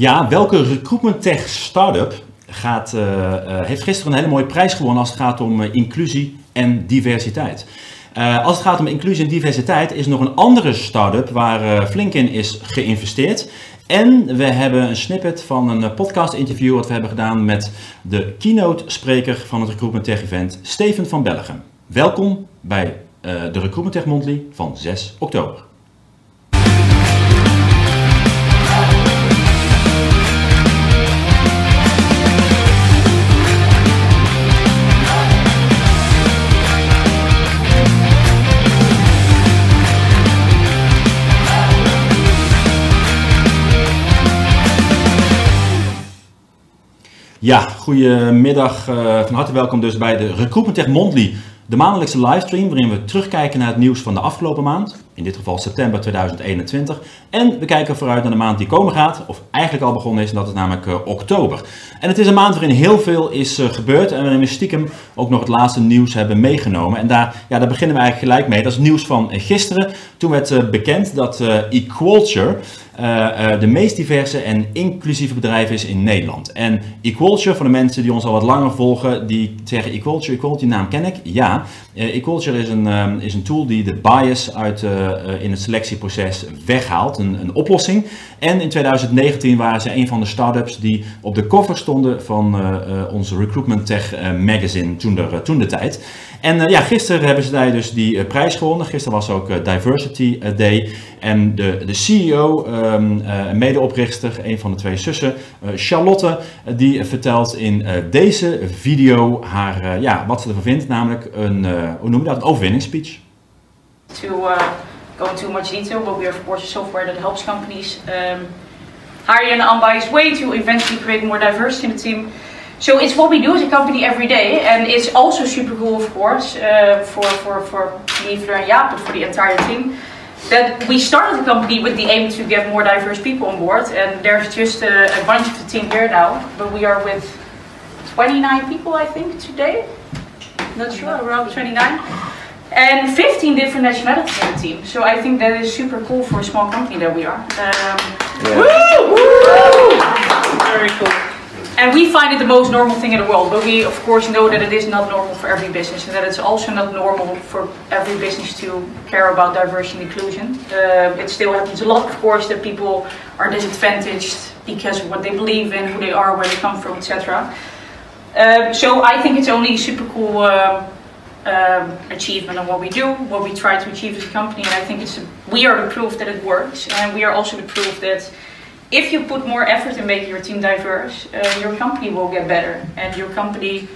Ja, welke recruitment tech startup gaat, uh, uh, heeft gisteren een hele mooie prijs gewonnen als het gaat om uh, inclusie en diversiteit? als het gaat om inclusie en diversiteit is nog een andere start-up waar flink in is geïnvesteerd. En we hebben een snippet van een podcast interview wat we hebben gedaan met de keynote spreker van het Recruitment Tech event, Steven van Bellegem. Welkom bij de Recruitment Tech Monthly van 6 oktober. Ja, goedemiddag. Uh, van harte welkom dus bij de Recruitment Tech Monthly, de maandelijkse livestream waarin we terugkijken naar het nieuws van de afgelopen maand, in dit geval september 2021. En we kijken vooruit naar de maand die komen gaat, of eigenlijk al begonnen is, en dat is namelijk uh, oktober. En het is een maand waarin heel veel is uh, gebeurd en we stiekem ook nog het laatste nieuws hebben meegenomen. En daar, ja, daar beginnen we eigenlijk gelijk mee. Dat is nieuws van gisteren. Toen werd bekend dat Equalture, de meest diverse en inclusieve bedrijf is in Nederland. En Equalture, voor de mensen die ons al wat langer volgen, die zeggen Equalture, Equality, naam ken ik. Ja, Equalture is een, is een tool die de bias uit, in het selectieproces weghaalt, een, een, oplossing. En in 2019 waren ze een van de start-ups die op de cover stonden van onze Recruitment Tech magazine toen de, toen de tijd. En ja, gisteren hebben ze daar dus die prijs gewonnen. Gisteren was ook Diversity Day. En de, de CEO, um, uh, medeoprichter, een van de twee zussen, uh, Charlotte, uh, die vertelt in deze video haar, ja, wat ze ervan vindt, namelijk een, hoe noem je dat, een overwinningsspeech. To go into too much detail, but we are of course software that helps companies um, hire an unbiased way to eventually create more diversity in the team. So it's what we do as a company every day, and it's also super cool, of course, uh, for for for me, and Jaap, but for the entire team. that we started the company with the aim to get more diverse people on board, and there's just a, a bunch of the team here now, but we are with 29 people, I think, today. Not sure, around 29. And 15 different nationalities in the team. So I think that is super cool for a small company that we are. Um, yeah. woo! Woo! Very cool. And we find it the most normal thing in the world, but we of course know that it is not normal for every business and that it's also not normal for every business to care about diversity and inclusion. Uh, it still happens a lot, of course, that people are disadvantaged because of what they believe in, who they are, where they come from, etc. Um, so I think it's only super cool uh, um, achievement of what we do, what we try to achieve as a company, and I think it's a, we are the proof that it works, and we are also the proof that if you put more effort in making your team diverse, uh, your company will get better and your company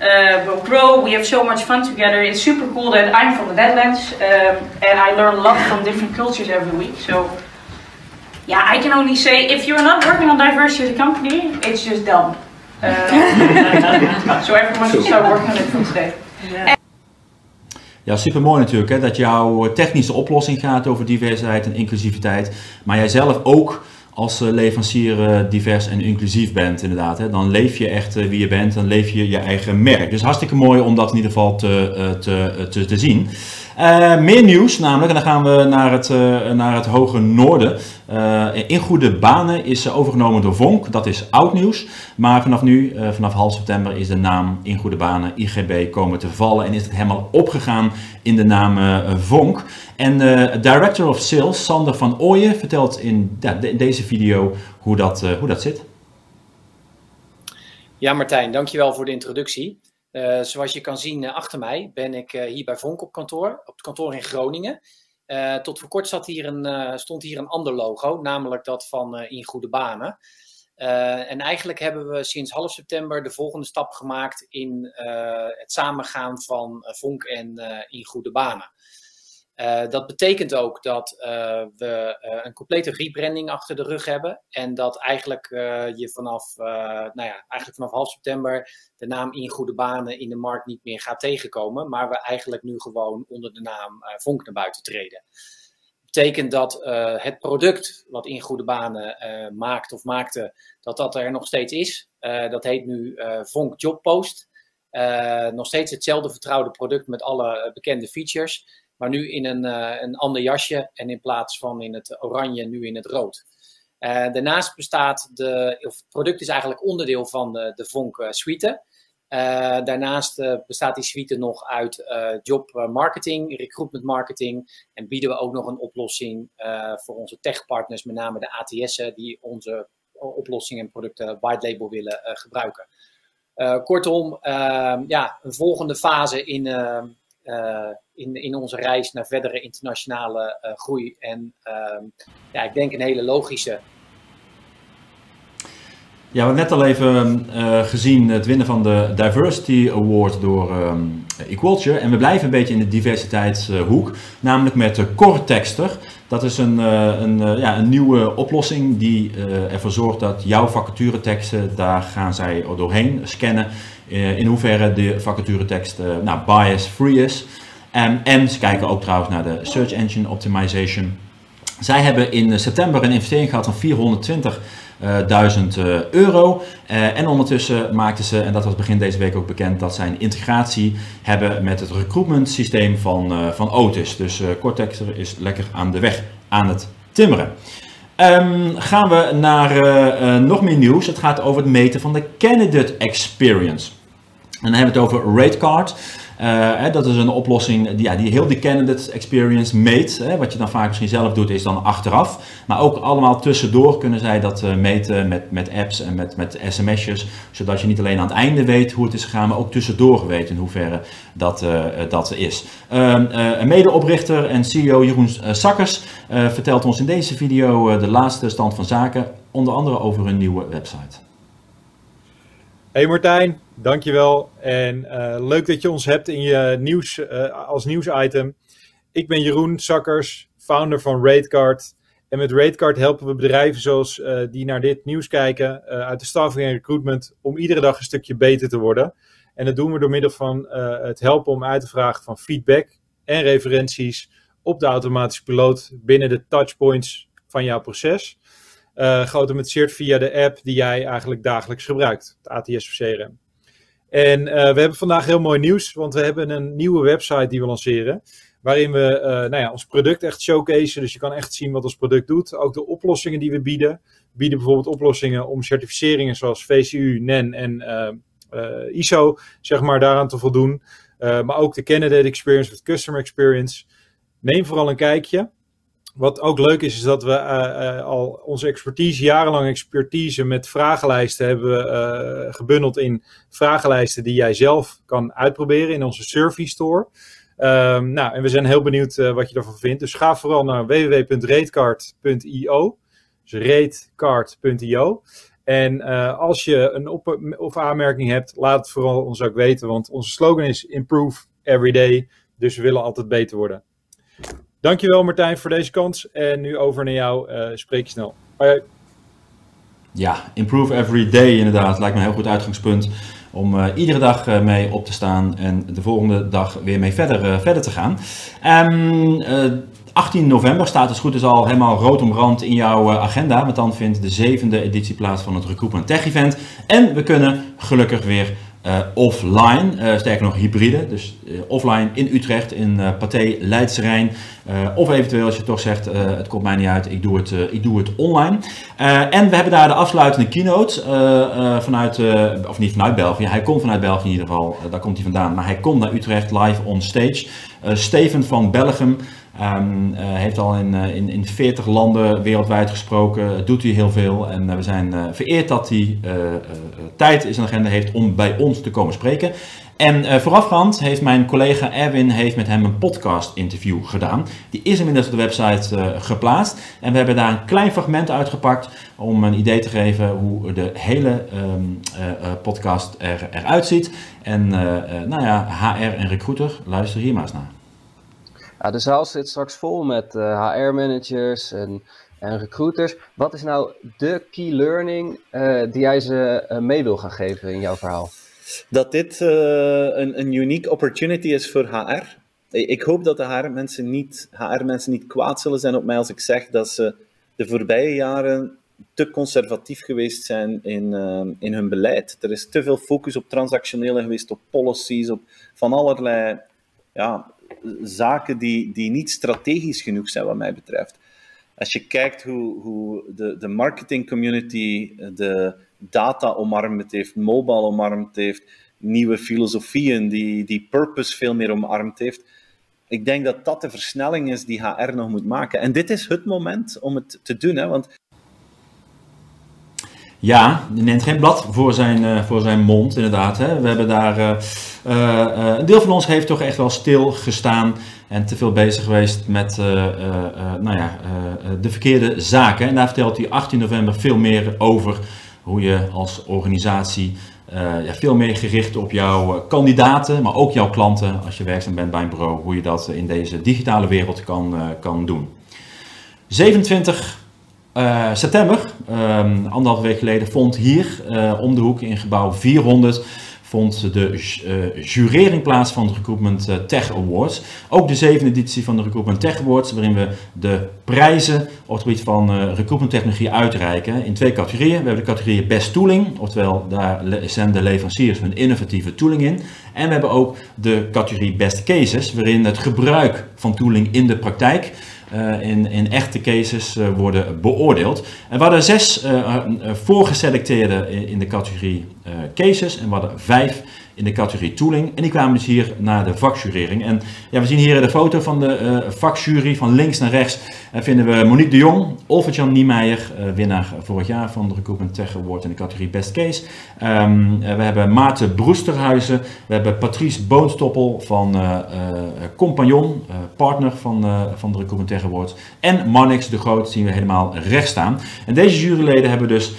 uh, will grow. We have so much fun together. It's super cool that I'm from the Netherlands um, and I learn a lot from different cultures every week. So, yeah, I can only say if you're not working on diversity as a company, it's just dumb. Uh, so everyone should start working on it from today. Yeah. Ja, super mooi natuurlijk hè, dat jouw technische oplossing gaat over diversiteit en inclusiviteit, maar jij zelf ook als eh, leverancier eh, divers en inclusief bent, inderdaad. Hè, dan leef je echt eh, wie je bent, dan leef je je eigen merk. Dus hartstikke mooi om dat in ieder geval te, te, te, te zien. Uh, meer nieuws namelijk, en dan gaan we naar het, uh, naar het hoge noorden. Uh, in goede banen is overgenomen door Vonk, dat is oud nieuws. Maar vanaf nu, vanaf half september, is de naam in goede banen IGB komen te vallen. En is het helemaal opgegaan in de naam Vonk. En Director of Sales, Sander van Ooyen, vertelt in ja, de, deze video hoe dat, hoe dat zit. Ja Martijn, dankjewel voor de introductie. Uh, zoals je kan zien uh, achter mij ben ik uh, hier bij Vonk op kantoor, op het kantoor in Groningen. tot voor kort zat hier een, stond hier een ander logo, namelijk dat van In Goede Banen. en eigenlijk hebben we sinds half september de volgende stap gemaakt in het samengaan van Vonk en In Goede Banen. Uh, dat betekent ook dat uh, we uh, een complete rebranding achter de rug hebben. En dat eigenlijk je vanaf, nou ja, eigenlijk vanaf half september de naam In Goede Banen in de markt niet meer gaat tegenkomen. Maar we eigenlijk nu gewoon onder de naam Vonk naar buiten treden. Betekent dat het product wat In Goede Banen maakt of maakte, dat dat er nog steeds is. dat heet nu Vonk Jobpost. nog steeds hetzelfde vertrouwde product met alle bekende features. Maar nu in een, uh, een ander jasje en in plaats van in het oranje, nu in het rood. daarnaast bestaat de, of het product is eigenlijk onderdeel van de, de Vonk suite. daarnaast bestaat die suite nog uit job marketing, recruitment marketing. En bieden we ook nog een oplossing voor onze techpartners, met name de ATS'en, die onze oplossingen en producten white label willen gebruiken. kortom, ja, een volgende fase in, in, in onze reis naar verdere internationale groei. En ja, ik denk een hele logische ja, we hebben net al even uh, gezien het winnen van de Diversity Award door um, Equalture. En we blijven een beetje in de diversiteitshoek, namelijk met Cortexter. Dat is een, een, ja, een nieuwe oplossing die ervoor zorgt dat jouw vacatureteksten, daar gaan zij doorheen scannen. In hoeverre de vacaturetekst nou, bias-free is. Um, en ze kijken ook trouwens naar de Search Engine Optimization. Zij hebben in september een investering gehad van 420 1000 eh, euro. Eh, en ondertussen maakten ze, en dat was begin deze week ook bekend, dat zij een integratie hebben met het recruitment systeem van, eh, van Otis. Dus Cortex is lekker aan de weg aan het timmeren. Um, gaan we naar nog meer nieuws. Het gaat over het meten van de candidate experience. En dan hebben we het over RateCard. Uh, dat is een oplossing die, ja, die heel de candidate experience meet. Hè. Wat je dan vaak misschien zelf doet, is dan achteraf. Maar ook allemaal tussendoor kunnen zij dat uh, meten met, met apps en met, met sms'jes. Zodat je niet alleen aan het einde weet hoe het is gegaan, maar ook tussendoor weet in hoeverre dat, uh, dat is. Ehm, een medeoprichter en CEO Jeroen Sakkers vertelt ons in deze video de laatste stand van zaken. Onder andere over een nieuwe website. Hey Martijn, dankjewel. En uh, leuk dat je ons hebt in je nieuws, uh, als nieuwsitem. Ik ben Jeroen Sakkers, founder van Ratecard. En met Ratecard helpen we bedrijven zoals uh, die naar dit nieuws kijken, uit de staffing en recruitment, om iedere dag een stukje beter te worden. En dat doen we door middel van het helpen om uit te vragen van feedback en referenties op de automatische piloot binnen de touchpoints van jouw proces geautomatiseerd via de app die jij eigenlijk dagelijks gebruikt, het ATS of CRM. En uh, we hebben vandaag heel mooi nieuws, want we hebben een nieuwe website die we lanceren. Waarin we uh, nou ja, ons product echt showcase. Dus je kan echt zien wat ons product doet. Ook de oplossingen die we bieden. We bieden bijvoorbeeld oplossingen om certificeringen zoals VCU, NEN en ISO, zeg maar, daaraan te voldoen. maar ook de candidate experience with customer experience. Neem vooral een kijkje. Wat ook leuk is, is dat we uh, al onze expertise, jarenlang expertise met vragenlijsten hebben uh, gebundeld in vragenlijsten die jij zelf kan uitproberen in onze Survey Store. Um, nou, en we zijn heel benieuwd wat je ervan vindt. Dus ga vooral naar www.ratecard.io. Dus ratecard.io. En als je een op- of aanmerking hebt, laat het vooral ons ook weten. Want onze slogan is Improve Every Day. Dus we willen altijd beter worden. Dankjewel Martijn voor deze kans. En nu over naar jou. Uh, spreek je snel. Ja, improve every day inderdaad. Lijkt me een heel goed uitgangspunt om uh, iedere dag uh, mee op te staan en de volgende dag weer mee verder, verder te gaan. Um, 18 november staat dus goed is al helemaal rood omrand in jouw agenda. Want dan vindt de zevende editie plaats van het Recruitment Tech Event. En we kunnen gelukkig weer uh, offline, uh, sterker nog hybride, dus uh, offline in Utrecht, in Pathé, Leidse Rijn. of eventueel als je toch zegt, het komt mij niet uit, ik doe het, ik doe het online. en we hebben daar de afsluitende keynote vanuit, of niet vanuit België, hij komt vanuit België in ieder geval, daar komt hij vandaan. Maar hij komt naar Utrecht live on stage. Steven van Belgium, Um, heeft al in, uh, in, in 40 landen wereldwijd gesproken, doet hij heel veel. En uh, we zijn vereerd dat hij tijd in zijn agenda heeft om bij ons te komen spreken. En voorafgaand heeft mijn collega Erwin heeft met hem een podcast interview gedaan. Die is inmiddels op de website geplaatst. En we hebben daar een klein fragment uitgepakt om een idee te geven hoe de hele um, podcast er, eruit ziet. En nou ja, HR en recruiter, luister hier maar eens naar. De zaal zit straks vol met HR-managers eh, en, en recruiters. Wat is nou de key learning uh, die jij ze uh, mee wil gaan geven in jouw verhaal? Dat dit een, een unique opportunity is voor HR. Ik hoop dat de HR-mensen niet, HR niet kwaad zullen zijn op mij als ik zeg dat ze de voorbije jaren te conservatief geweest zijn in, in hun beleid. Er is te veel focus op transactionele geweest, op policies, op van allerlei ja, zaken die, die niet strategisch genoeg zijn, wat mij betreft. Als je kijkt hoe, hoe de, de marketing community de data omarmd heeft, mobile omarmd heeft, nieuwe filosofieën, die, die purpose veel meer omarmd heeft. Ik denk dat dat de versnelling is die HR nog moet maken. En dit is het moment om het te doen, hè, want ja, die neemt geen blad voor zijn, uh, voor zijn mond, inderdaad. Hè. We hebben daar. Uh, uh, een deel van ons heeft toch echt wel stil gestaan en te veel bezig geweest met nou ja, de verkeerde zaken. En daar vertelt hij 18 november veel meer over hoe je als organisatie ja, veel meer gericht op jouw kandidaten, maar ook jouw klanten, als je werkzaam bent bij een bureau, hoe je dat in deze digitale wereld kan, kan doen. 27 uh, september, um, anderhalve week geleden, vond hier uh, om de hoek in gebouw 400 vond de uh, jurering plaats van de Recruitment Tech Awards. Ook de zevende editie van de Recruitment Tech Awards, waarin we de prijzen op het gebied van recruitment technologie uitreiken in twee categorieën. We hebben de categorie Best Tooling, oftewel daar zijn de leveranciers hun innovatieve tooling in. En we hebben ook de categorie Best Cases, waarin het gebruik van tooling in de praktijk uh, in, in echte cases uh, worden beoordeeld. En we hadden zes uh, voorgeselecteerde in, in de categorie cases en we hadden vijf in de categorie tooling. En die kwamen dus hier naar de vakjurering. En ja, we zien hier de foto van de uh, vakjury. Van links naar rechts vinden we Monique de Jong, Olfert-Jan Niemeyer, uh, winnaar vorig jaar van de Recruitment Tech Award in de categorie Best Case. Um, we hebben Maarten Broesterhuizen, we hebben Patrice Boonstoppel van Compagnon, partner van, van de Recruitment Tech Award. En Marnix de Groot zien we helemaal rechts staan. En deze juryleden hebben dus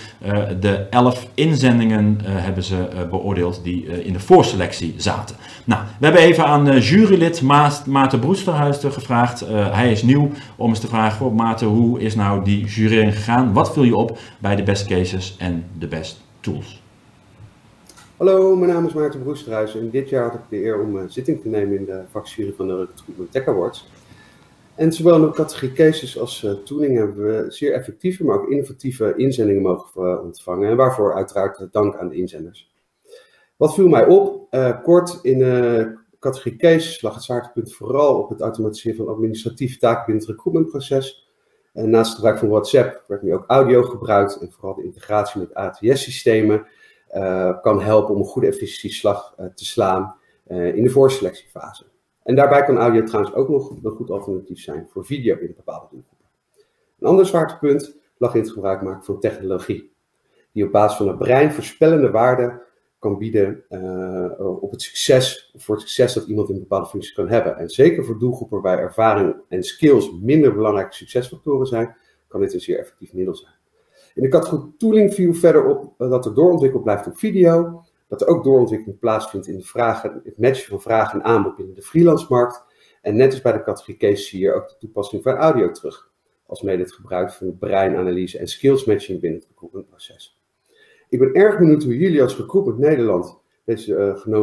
de elf inzendingen hebben ze beoordeeld die in de voorselectie zaten. Nou, we hebben even aan uh, jurylid Maarten Broesterhuister gevraagd. Uh, hij is nieuw om eens te vragen, oh, Maarten, hoe is nou die jurering gegaan? Wat viel je op bij de best cases en de best tools? Hallo, mijn naam is Maarten Broesterhuizen en dit jaar had ik de eer om uh, zitting te nemen in de vakjury van de Recruitment Tech Awards. En zowel in de categorie cases als uh, tooling hebben we zeer effectieve, maar ook innovatieve inzendingen mogen ontvangen. En waarvoor uiteraard dank aan de inzenders. Wat viel mij op? Uh, kort in de uh, categorie case lag het zwaartepunt vooral op het automatiseren van administratieve taken binnen het recruitmentproces. En naast het gebruik van WhatsApp werd nu ook audio gebruikt en vooral de integratie met ATS-systemen uh, kan helpen om een goede efficiëntieslag te slaan in de voorselectiefase. En daarbij kan audio trouwens ook nog een goed alternatief zijn voor video in bepaalde doelgroepen. Een ander zwaartepunt lag in het gebruik maken van technologie, die op basis van een brein voorspellende waarden kan bieden uh, op het succes, voor het succes dat iemand in een bepaalde functie kan hebben. En zeker voor doelgroepen waar ervaring en skills minder belangrijke succesfactoren zijn, kan dit een zeer effectief middel zijn. In de categorie tooling viel verder op dat er doorontwikkeld blijft op video, dat er ook doorontwikkeling plaatsvindt in de vragen, het matchen van vraag en aanbod binnen de freelance-markt. En net als bij de categorie case zie je ook de toepassing van audio terug, als mede het gebruik van breinanalyse en skills matching binnen het recruitmentproces. Ik ben erg benieuwd hoe jullie als Recruitment Nederland deze uh,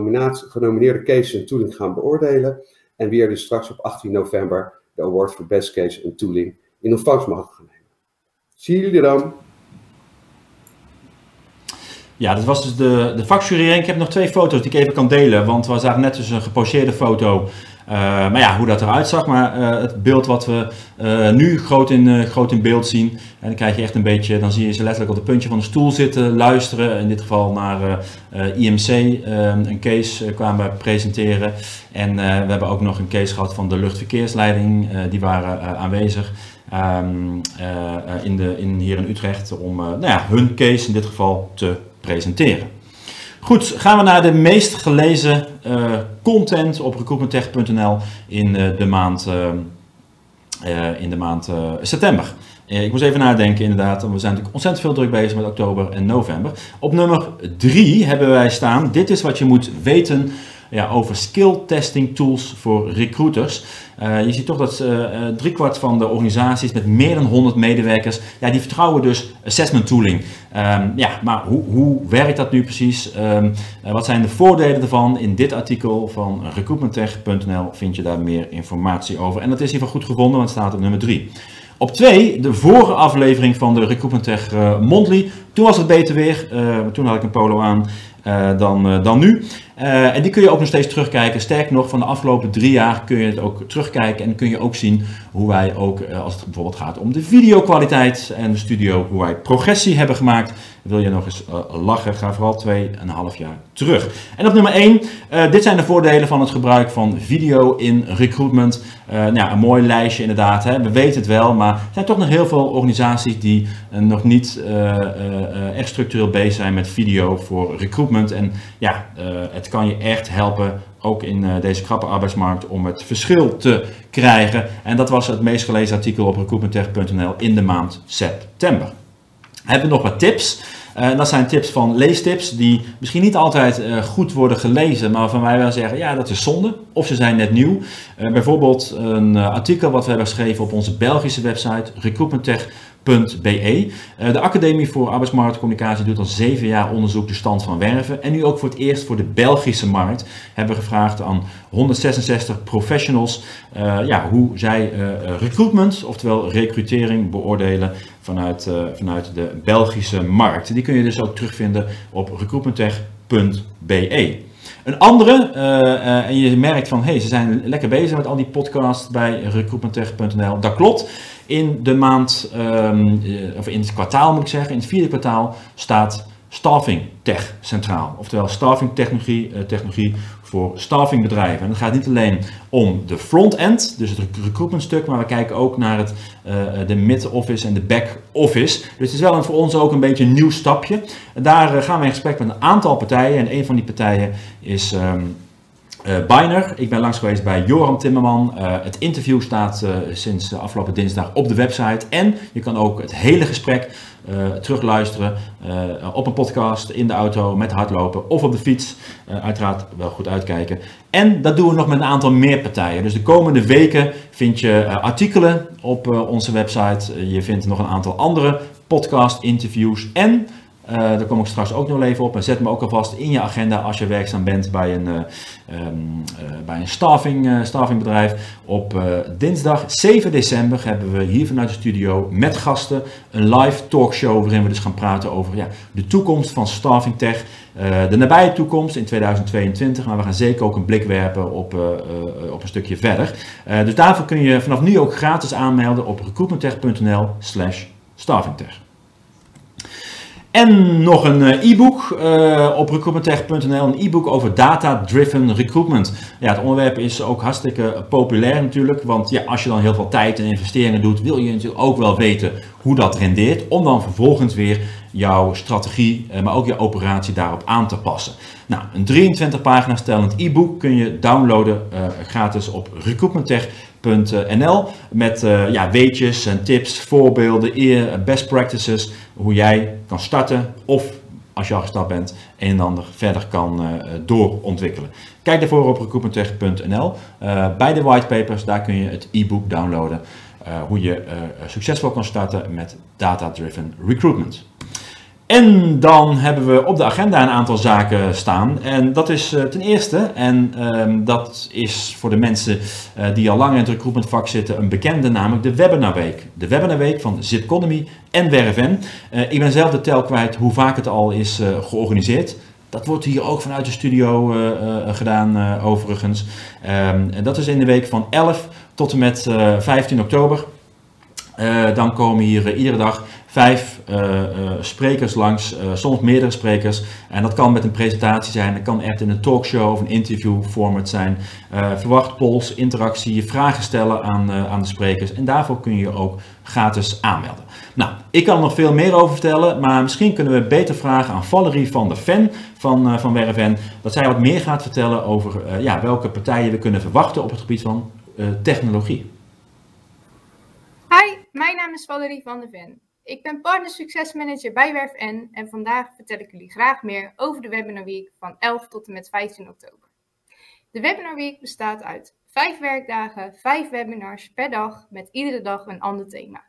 genomineerde cases en tooling gaan beoordelen. En wie er dus straks op 18 november de award voor Best Case en Tooling in ontvangst mag gaan nemen. Zie jullie dan? Ja, dat was dus de, de vakjury. Ik heb nog twee foto's die ik even kan delen. Want we zagen net dus een geposeerde foto maar ja, hoe dat eruit zag, maar uh, het beeld wat we uh, nu groot in, groot in beeld zien. En dan krijg je echt een beetje, dan zie je ze letterlijk op het puntje van de stoel zitten, luisteren. In dit geval naar IMC, een case kwamen presenteren. En we hebben ook nog een case gehad van de luchtverkeersleiding, die waren aanwezig. Um, in de, in, hier in Utrecht om nou ja, hun case in dit geval te presenteren. Goed, gaan we naar de meest gelezen uh, content op recruitmenttech.nl in uh, de maand, in de maand september. ik moest even nadenken inderdaad, want we zijn natuurlijk ontzettend veel druk bezig met oktober en november. Op nummer 3 hebben wij staan, dit is wat je moet weten ja, over skill testing tools voor recruiters. Uh, je ziet toch dat uh, driekwart van de organisaties met meer dan 100 medewerkers, ja, die vertrouwen dus assessment tooling. Um, ja, maar hoe, hoe werkt dat nu precies? Uh, wat zijn de voordelen ervan? In dit artikel van recruitmenttech.nl vind je daar meer informatie over. En dat is hiervan goed gevonden, want het staat op nummer 3. Op 2, de vorige aflevering van de Recruitment Tech Mondly. Toen was het beter weer, toen had ik een polo aan. eh, dan, eh, dan nu. Eh, en die kun je ook nog steeds terugkijken. Sterker nog, van de afgelopen drie jaar kun je het ook terugkijken. En kun je ook zien hoe wij ook, als het bijvoorbeeld gaat om de videokwaliteit en de studio, hoe wij progressie hebben gemaakt. Wil je nog eens lachen, ga vooral 2,5 jaar terug. En op nummer 1, dit zijn de voordelen van het gebruik van video in recruitment. nou ja, een mooi lijstje inderdaad. Hè. We weten het wel, maar er zijn toch nog heel veel organisaties die nog niet echt structureel bezig zijn met video voor recruitment. En ja, het kan je echt helpen, ook in uh, deze krappe arbeidsmarkt, om het verschil te krijgen. En dat was het meest gelezen artikel op recruitmenttech.nl in de maand september. Hebben we nog wat tips? Uh, dat zijn tips van leestips die misschien niet altijd uh, goed worden gelezen, maar van wij wel zeggen, ja, dat is zonde. Of ze zijn net nieuw. Bijvoorbeeld een artikel wat we hebben geschreven op onze Belgische website, recruitmenttech.nl Be. Eh, de Academie voor Arbeidsmarktcommunicatie doet al zeven jaar onderzoek de stand van werven. En nu ook voor het eerst voor de Belgische markt hebben we gevraagd aan 166 professionals uh, ja, hoe zij uh, recruitment, oftewel recrutering, beoordelen vanuit, vanuit de Belgische markt. Die kun je dus ook terugvinden op recruitmenttech.be. Een andere, en je merkt van, hey, ze zijn lekker bezig met al die podcasts bij recruitmenttech.nl. Dat klopt. In de maand, um, of in het kwartaal moet ik zeggen, in het vierde kwartaal staat staffing tech centraal. Oftewel staffing technologie, technologie voor staffingbedrijven. En het gaat niet alleen om de front-end, dus het recruitment stuk, maar we kijken ook naar het, uh, de mid-office en de back-office. Dus het is wel een, voor ons ook een beetje een nieuw stapje. Daar uh, gaan we in gesprek met een aantal partijen en een van die partijen is... Uh, Biner. Ik ben langs geweest bij Joram Timmerman. Uh, het interview staat uh, sinds afgelopen dinsdag op de website. En je kan ook het hele gesprek terugluisteren op een podcast, in de auto, met hardlopen of op de fiets. uiteraard wel goed uitkijken. En dat doen we nog met een aantal meer partijen. Dus de komende weken vind je artikelen op onze website. Je vindt nog een aantal andere podcast interviews en uh, daar kom ik straks ook nog even op. En zet me ook alvast in je agenda als je werkzaam bent bij een, uh, bij een staffing, staffingbedrijf. Op dinsdag 7 december hebben we hier vanuit de studio met gasten een live talkshow waarin we dus gaan praten over ja, de toekomst van staffing tech. de nabije toekomst in 2022, maar we gaan zeker ook een blik werpen op, op een stukje verder. dus daarvoor kun je vanaf nu ook gratis aanmelden op recruitmenttech.nl slash staffingtech. En nog een eh, e-book uh, op recruitmenttech.nl, een e-book over data-driven recruitment. Ja, het onderwerp is ook hartstikke populair natuurlijk, want ja, als je dan heel veel tijd en investeringen doet, wil je natuurlijk ook wel weten hoe dat rendeert, om dan vervolgens weer jouw strategie, uh, maar ook je operatie daarop aan te passen. Nou, een 23 pagina stellend e-book kun je downloaden gratis op met ja, weetjes en tips, voorbeelden, best practices hoe jij kan starten of als je al gestart bent, een en ander verder kan uh, doorontwikkelen. Kijk daarvoor op recruitmenttech.nl. Uh, bij de whitepapers, daar kun je het e-book downloaden. Hoe je succesvol kan starten met data-driven recruitment. En dan hebben we op de agenda een aantal zaken staan. En dat is uh, ten eerste, en um, dat is voor de mensen uh, die al lang in het recruitmentvak zitten, een bekende, namelijk de Webinarweek. De Webinarweek van Zipconomy en WRFN. Uh, ik ben zelf de tel kwijt hoe vaak het al is georganiseerd. Dat wordt hier ook vanuit de studio gedaan, overigens. Um, en dat is in de week van 11 tot en met 15 oktober. Dan komen hier iedere dag vijf uh, sprekers langs, soms meerdere sprekers. En dat kan met een presentatie zijn, dat kan echt in een talkshow of een interview format zijn. verwacht polls, interactie, vragen stellen aan, aan de sprekers. En daarvoor kun je je ook gratis aanmelden. Nou, ik kan er nog veel meer over vertellen, maar misschien kunnen we beter vragen aan Valerie van der Ven van, van. Dat zij wat meer gaat vertellen over ja, welke partijen we kunnen verwachten op het gebied van technologie. Mijn naam is Valerie van der Ven. Ik ben Partner Succesmanager bij WerfN en vandaag vertel ik jullie graag meer over de Webinar Week van 11 tot en met 15 oktober. De Webinar Week bestaat uit 5 werkdagen, 5 webinars per dag met iedere dag een ander thema.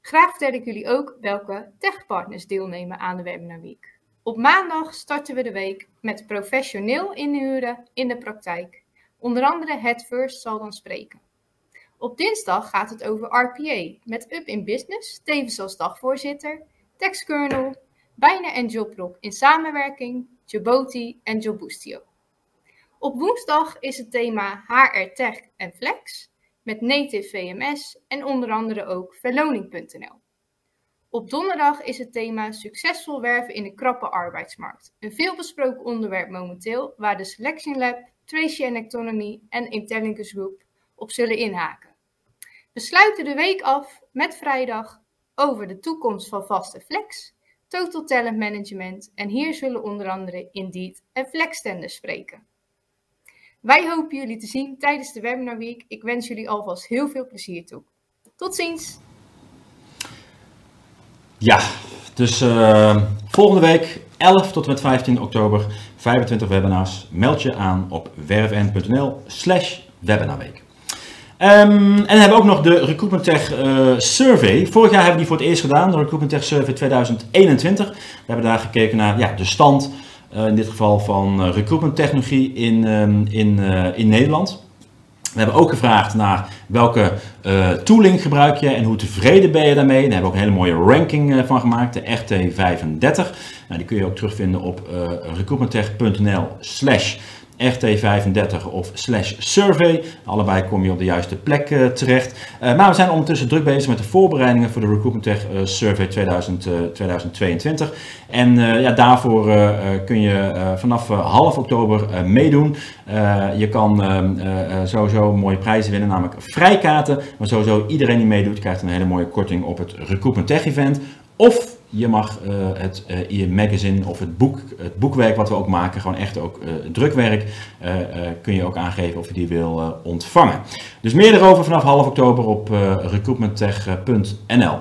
Graag vertel ik jullie ook welke techpartners deelnemen aan de Webinar Week. Op maandag starten we de week met professioneel inhuren in de praktijk. Onder andere het First zal dan spreken. Op dinsdag gaat het over RPA met Up in Business, tevens als dagvoorzitter, TextKernel, Bijna en Jobrock in samenwerking, Joboti en Jobboostio. Op woensdag is het thema HR Tech en Flex met Native VMS en onder andere ook verloning.nl. Op donderdag is het thema succesvol werven in de krappe arbeidsmarkt. Een veelbesproken onderwerp momenteel waar de Selection Lab, Tracy Economy en Intelligence Group op zullen inhaken. We sluiten de week af met vrijdag over de toekomst van vaste flex, total talent management en hier zullen onder andere Indeed en Flex tenders spreken. Wij hopen jullie te zien tijdens de Webinar Week. Ik wens jullie alvast heel veel plezier toe. Tot ziens! Ja, dus uh, volgende week 11 tot en met 15 oktober 25 webinars. Meld je aan op werfn.nl slash webinarweek. Um, en dan hebben we ook nog de Recruitment Tech uh, Survey. Vorig jaar hebben we die voor het eerst gedaan, de Recruitment Tech Survey 2021. We hebben daar gekeken naar ja, de stand, uh, in dit geval van uh, recruitment technologie in, um, in, in Nederland. We hebben ook gevraagd naar welke tooling gebruik je en hoe tevreden ben je daarmee. Daar hebben we ook een hele mooie ranking van gemaakt, de RT35. Nou, die kun je ook terugvinden op recruitmenttech.nl slash RT35 of slash survey. Allebei kom je op de juiste plek uh, terecht. Uh, maar we zijn ondertussen druk bezig met de voorbereidingen voor de Recruitment Tech uh, Survey 2000, 2022. En ja, daarvoor kun je vanaf half oktober meedoen. je kan sowieso mooie prijzen winnen, namelijk vrijkaarten. Maar sowieso iedereen die meedoet krijgt een hele mooie korting op het Recruitment Tech event. Of je mag uh, het uh, e-magazine of het, boek, het boekwerk wat we ook maken, gewoon echt ook uh, drukwerk, kun je ook aangeven of je die wil ontvangen. Dus meer erover vanaf half oktober op recruitmenttech.nl.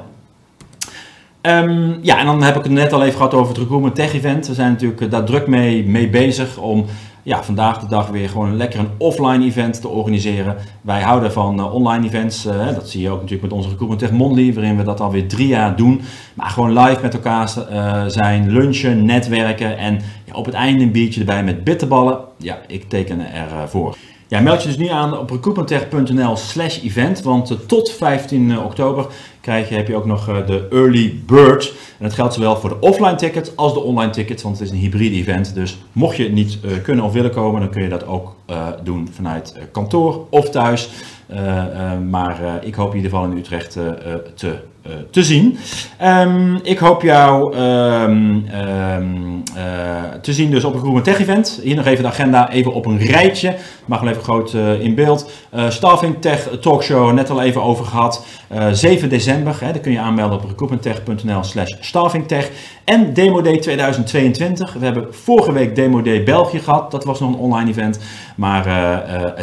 Um, ja, en dan heb ik het net al even gehad over het Recruitment Tech Event. We zijn natuurlijk daar druk mee, mee bezig om ja, vandaag de dag weer gewoon lekker een offline event te organiseren. Wij houden van uh, online events. Uh, dat zie je ook natuurlijk met onze Recruitment Tech Monthly, waarin we dat alweer drie jaar doen. Maar gewoon live met elkaar uh, zijn, lunchen, netwerken en ja, op het einde een biertje erbij met bitterballen. Ja, ik teken ervoor. Ja, meld je dus nu aan op recruitmenttech.nl slash event, want tot 15 oktober je, heb je ook nog de early bird. En dat geldt zowel voor de offline tickets als de online tickets, want het is een hybride event. Dus mocht je niet uh, kunnen of willen komen, dan kun je dat ook uh, doen vanuit kantoor of thuis. Maar ik hoop in ieder geval in Utrecht te te zien. Um, ik hoop jou um, uh, te zien dus op een Groene Tech Event. Hier nog even de agenda even op een rijtje. Mag wel even groot in beeld. Staffing Tech Talkshow, net al even over gehad. 7 december, hè, kun je aanmelden op recruitmenttech.nl slash staffingtech. En Demo Day 2022. We hebben vorige week Demo Day België gehad. Dat was nog een online event. Maar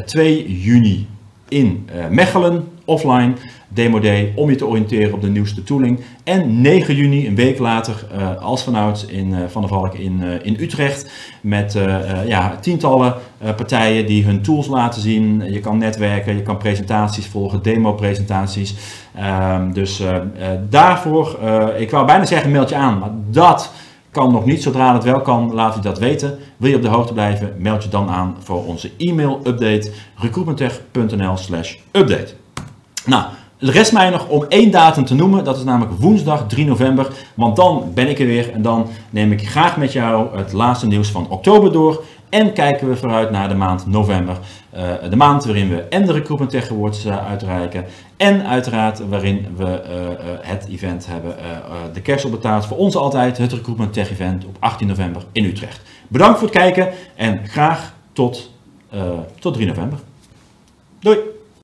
2 juni in Mechelen, offline. Demo Day om je te oriënteren op de nieuwste tooling. En 9 juni, een week later, uh, als vanouds in uh, Van der Valk in, in Utrecht. Met ja, tientallen partijen die hun tools laten zien. Je kan netwerken, je kan presentaties volgen, demo-presentaties. Ehm, dus daarvoor, ik wou bijna zeggen meld je aan, maar dat kan nog niet. Zodra het wel kan, laat u dat weten. Wil je op de hoogte blijven, meld je dan aan voor onze e-mail update recruitmenttech.nl slash update. Nou, de rest mij nog om één datum te noemen. Dat is namelijk woensdag 3 november. Want dan ben ik er weer en dan neem ik graag met jou het laatste nieuws van oktober door. En kijken we vooruit naar de maand november. Uh, de maand waarin we en de Recruitment Tech Awards uh, uitreiken. En uiteraard waarin we uh, het event hebben. de kerst betaald voor ons altijd. Het Recruitment Tech Event op 18 november in Utrecht. Bedankt voor het kijken en graag tot, tot 3 november. Doei!